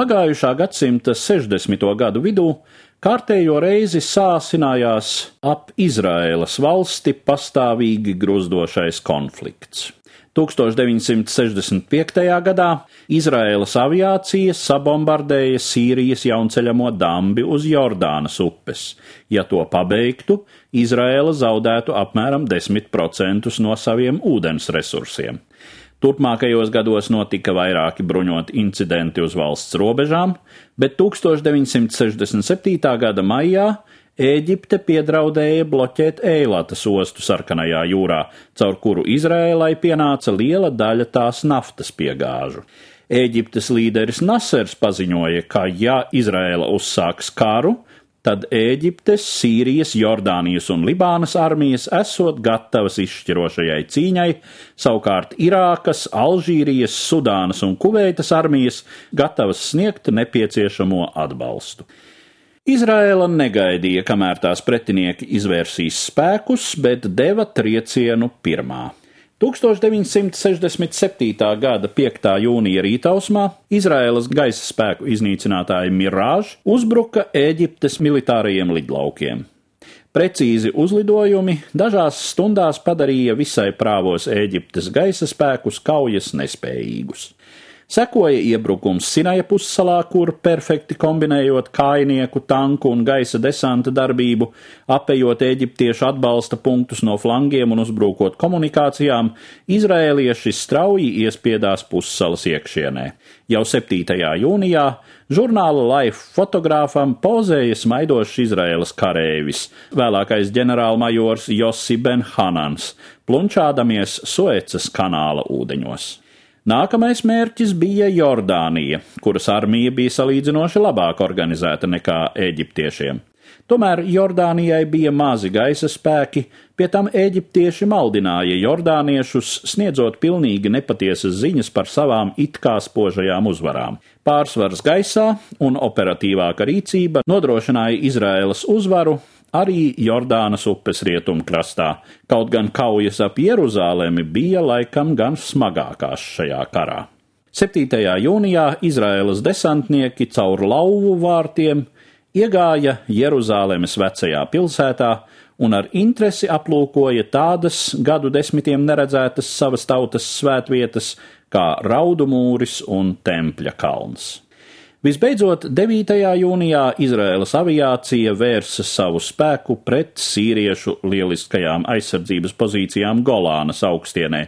Pagājušā gadsimta 60. gadu vidū kārtējo reizi sāsinājās ap Izraēlas valsti pastāvīgi gruzdošais konflikts. 1965. gadā Izraēlas aviācija sabombardēja Sīrijas jaunceļamo dambi uz Jordānas upes. Ja to pabeigtu, Izraēla zaudētu apmēram 10% no saviem ūdens resursiem. Turpmākajos gados notika vairāki bruņoti incidenti uz valsts robežām, bet 1967. gada maijā Ēģipte piedraudēja bloķēt Eilatas ostu Sarkanajā jūrā, caur kuru Izrēlai pienāca liela daļa tās naftas piegāžu. Ēģiptes līderis Nasers paziņoja, ka ja Izrēla uzsāks karu, tad Ēģiptes, Sīrijas, Jordānijas un Libānas armijas esot gatavas izšķirošajai cīņai, savukārt Irākas, Alžīrijas, Sudānas un Kuveitas armijas gatavas sniegt nepieciešamo atbalstu. Izraela negaidīja, kamēr tās pretinieki izvērsīs spēkus, bet deva triecienu pirmā. 1967. gada 5. jūnija rītausmā Izraēlas gaisa spēku iznīcinātāji Mirāž uzbruka Ēģiptes militārajiem lidlaukiem. Precīzi uzlidojumi dažās stundās padarīja visai prāvos Ēģiptes gaisa spēkus kaujas nespējīgus. Sekoja iebrukums Sinaja pussalā, kur perfekti kombinējot kājnieku, tanku un gaisa desanta darbību, apējot eģiptiešu atbalsta punktus no flangiem un uzbrukot komunikācijām, izrēlieši strauji iespiedās pussalas iekšienē. Jau 7. jūnijā žurnāla Life fotogrāfam pozēja smaidošs Izraēlas karēvis, vēlākais ģenerālmajors Josi Ben Hanans, plunčādamies Suecas kanāla ūdeņos. Nākamais mērķis bija Jordānija, kuras armija bija salīdzinoši labāk organizēta nekā eģiptiešiem. Tomēr Jordānijai bija mazi gaisa spēki, pie tam eģiptieši maldināja jordāniešus, sniedzot pilnīgi nepatiesas ziņas par savām it kā spožajām uzvarām. Pārsvars gaisā un operatīvāka rīcība nodrošināja Izraēlas uzvaru, arī Jordānas upes rietumkrastā, kaut gan kaujas ap Jeruzālemi bija laikam gan smagākās šajā karā. 7. jūnijā Izraēlas desantnieki caur lauvu vārtiem iegāja Jeruzālēmas vecajā pilsētā un ar interesi aplūkoja tādas gadu desmitiem neredzētas savas tautas svētvietas kā Raudu mūris un Tempļa kalns. Visbeidzot, 9. jūnijā Izraēlas aviācija vērsa savu spēku pret sīriešu lieliskajām aizsardzības pozīcijām Golānas augstienē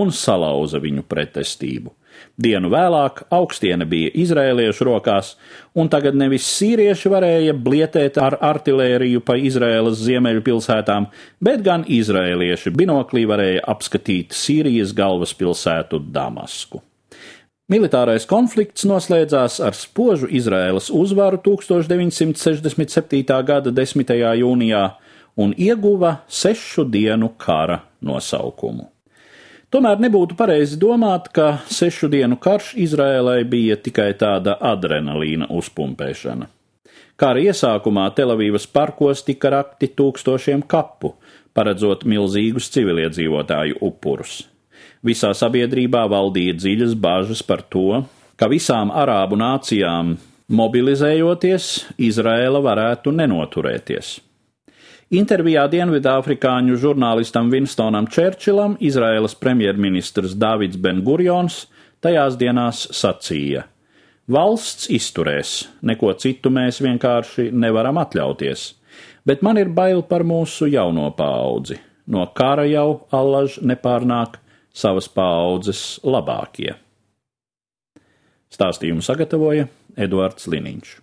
un salauza viņu pretestību. Dienu vēlāk augstiene bija izrēliešu rokās, un tagad nevis sīrieši varēja blietēt ar artilēriju pa Izraēlas ziemeļu pilsētām, bet gan izrēlieši binoklī varēja apskatīt Sīrijas galvaspilsētu Damasku. Militārais konflikts noslēdzās ar spožu Izraēlas uzvaru 1967. gada 10. jūnijā un ieguva sešu dienu kara nosaukumu. Tomēr nebūtu pareizi domāt, ka sešu dienu karš Izrēlai bija tikai tāda adrenalīna uzpumpēšana. Kara iesākumā Telavīvas parkos tika rakti tūkstošiem kapu, paredzot milzīgus civiliedzīvotāju upurus. Visā sabiedrībā valdīja dziļas bažas par to, ka visām arābu nācijām mobilizējoties, Izraela varētu nenoturēties. Intervijā Dienvidāfrikāņu žurnālistam Winstonam Čērčilam Izraēlas premjerministrs Dāvids Ben-Gurjons tajās dienās sacīja: Valsts izturēs, neko citu mēs vienkārši nevaram atļauties, bet man ir bail par mūsu jauno paudzi. No kara jau allaž nepārnāk, savas paaudzes labākie. Stāstījumu sagatavoja Eduards Liniņš.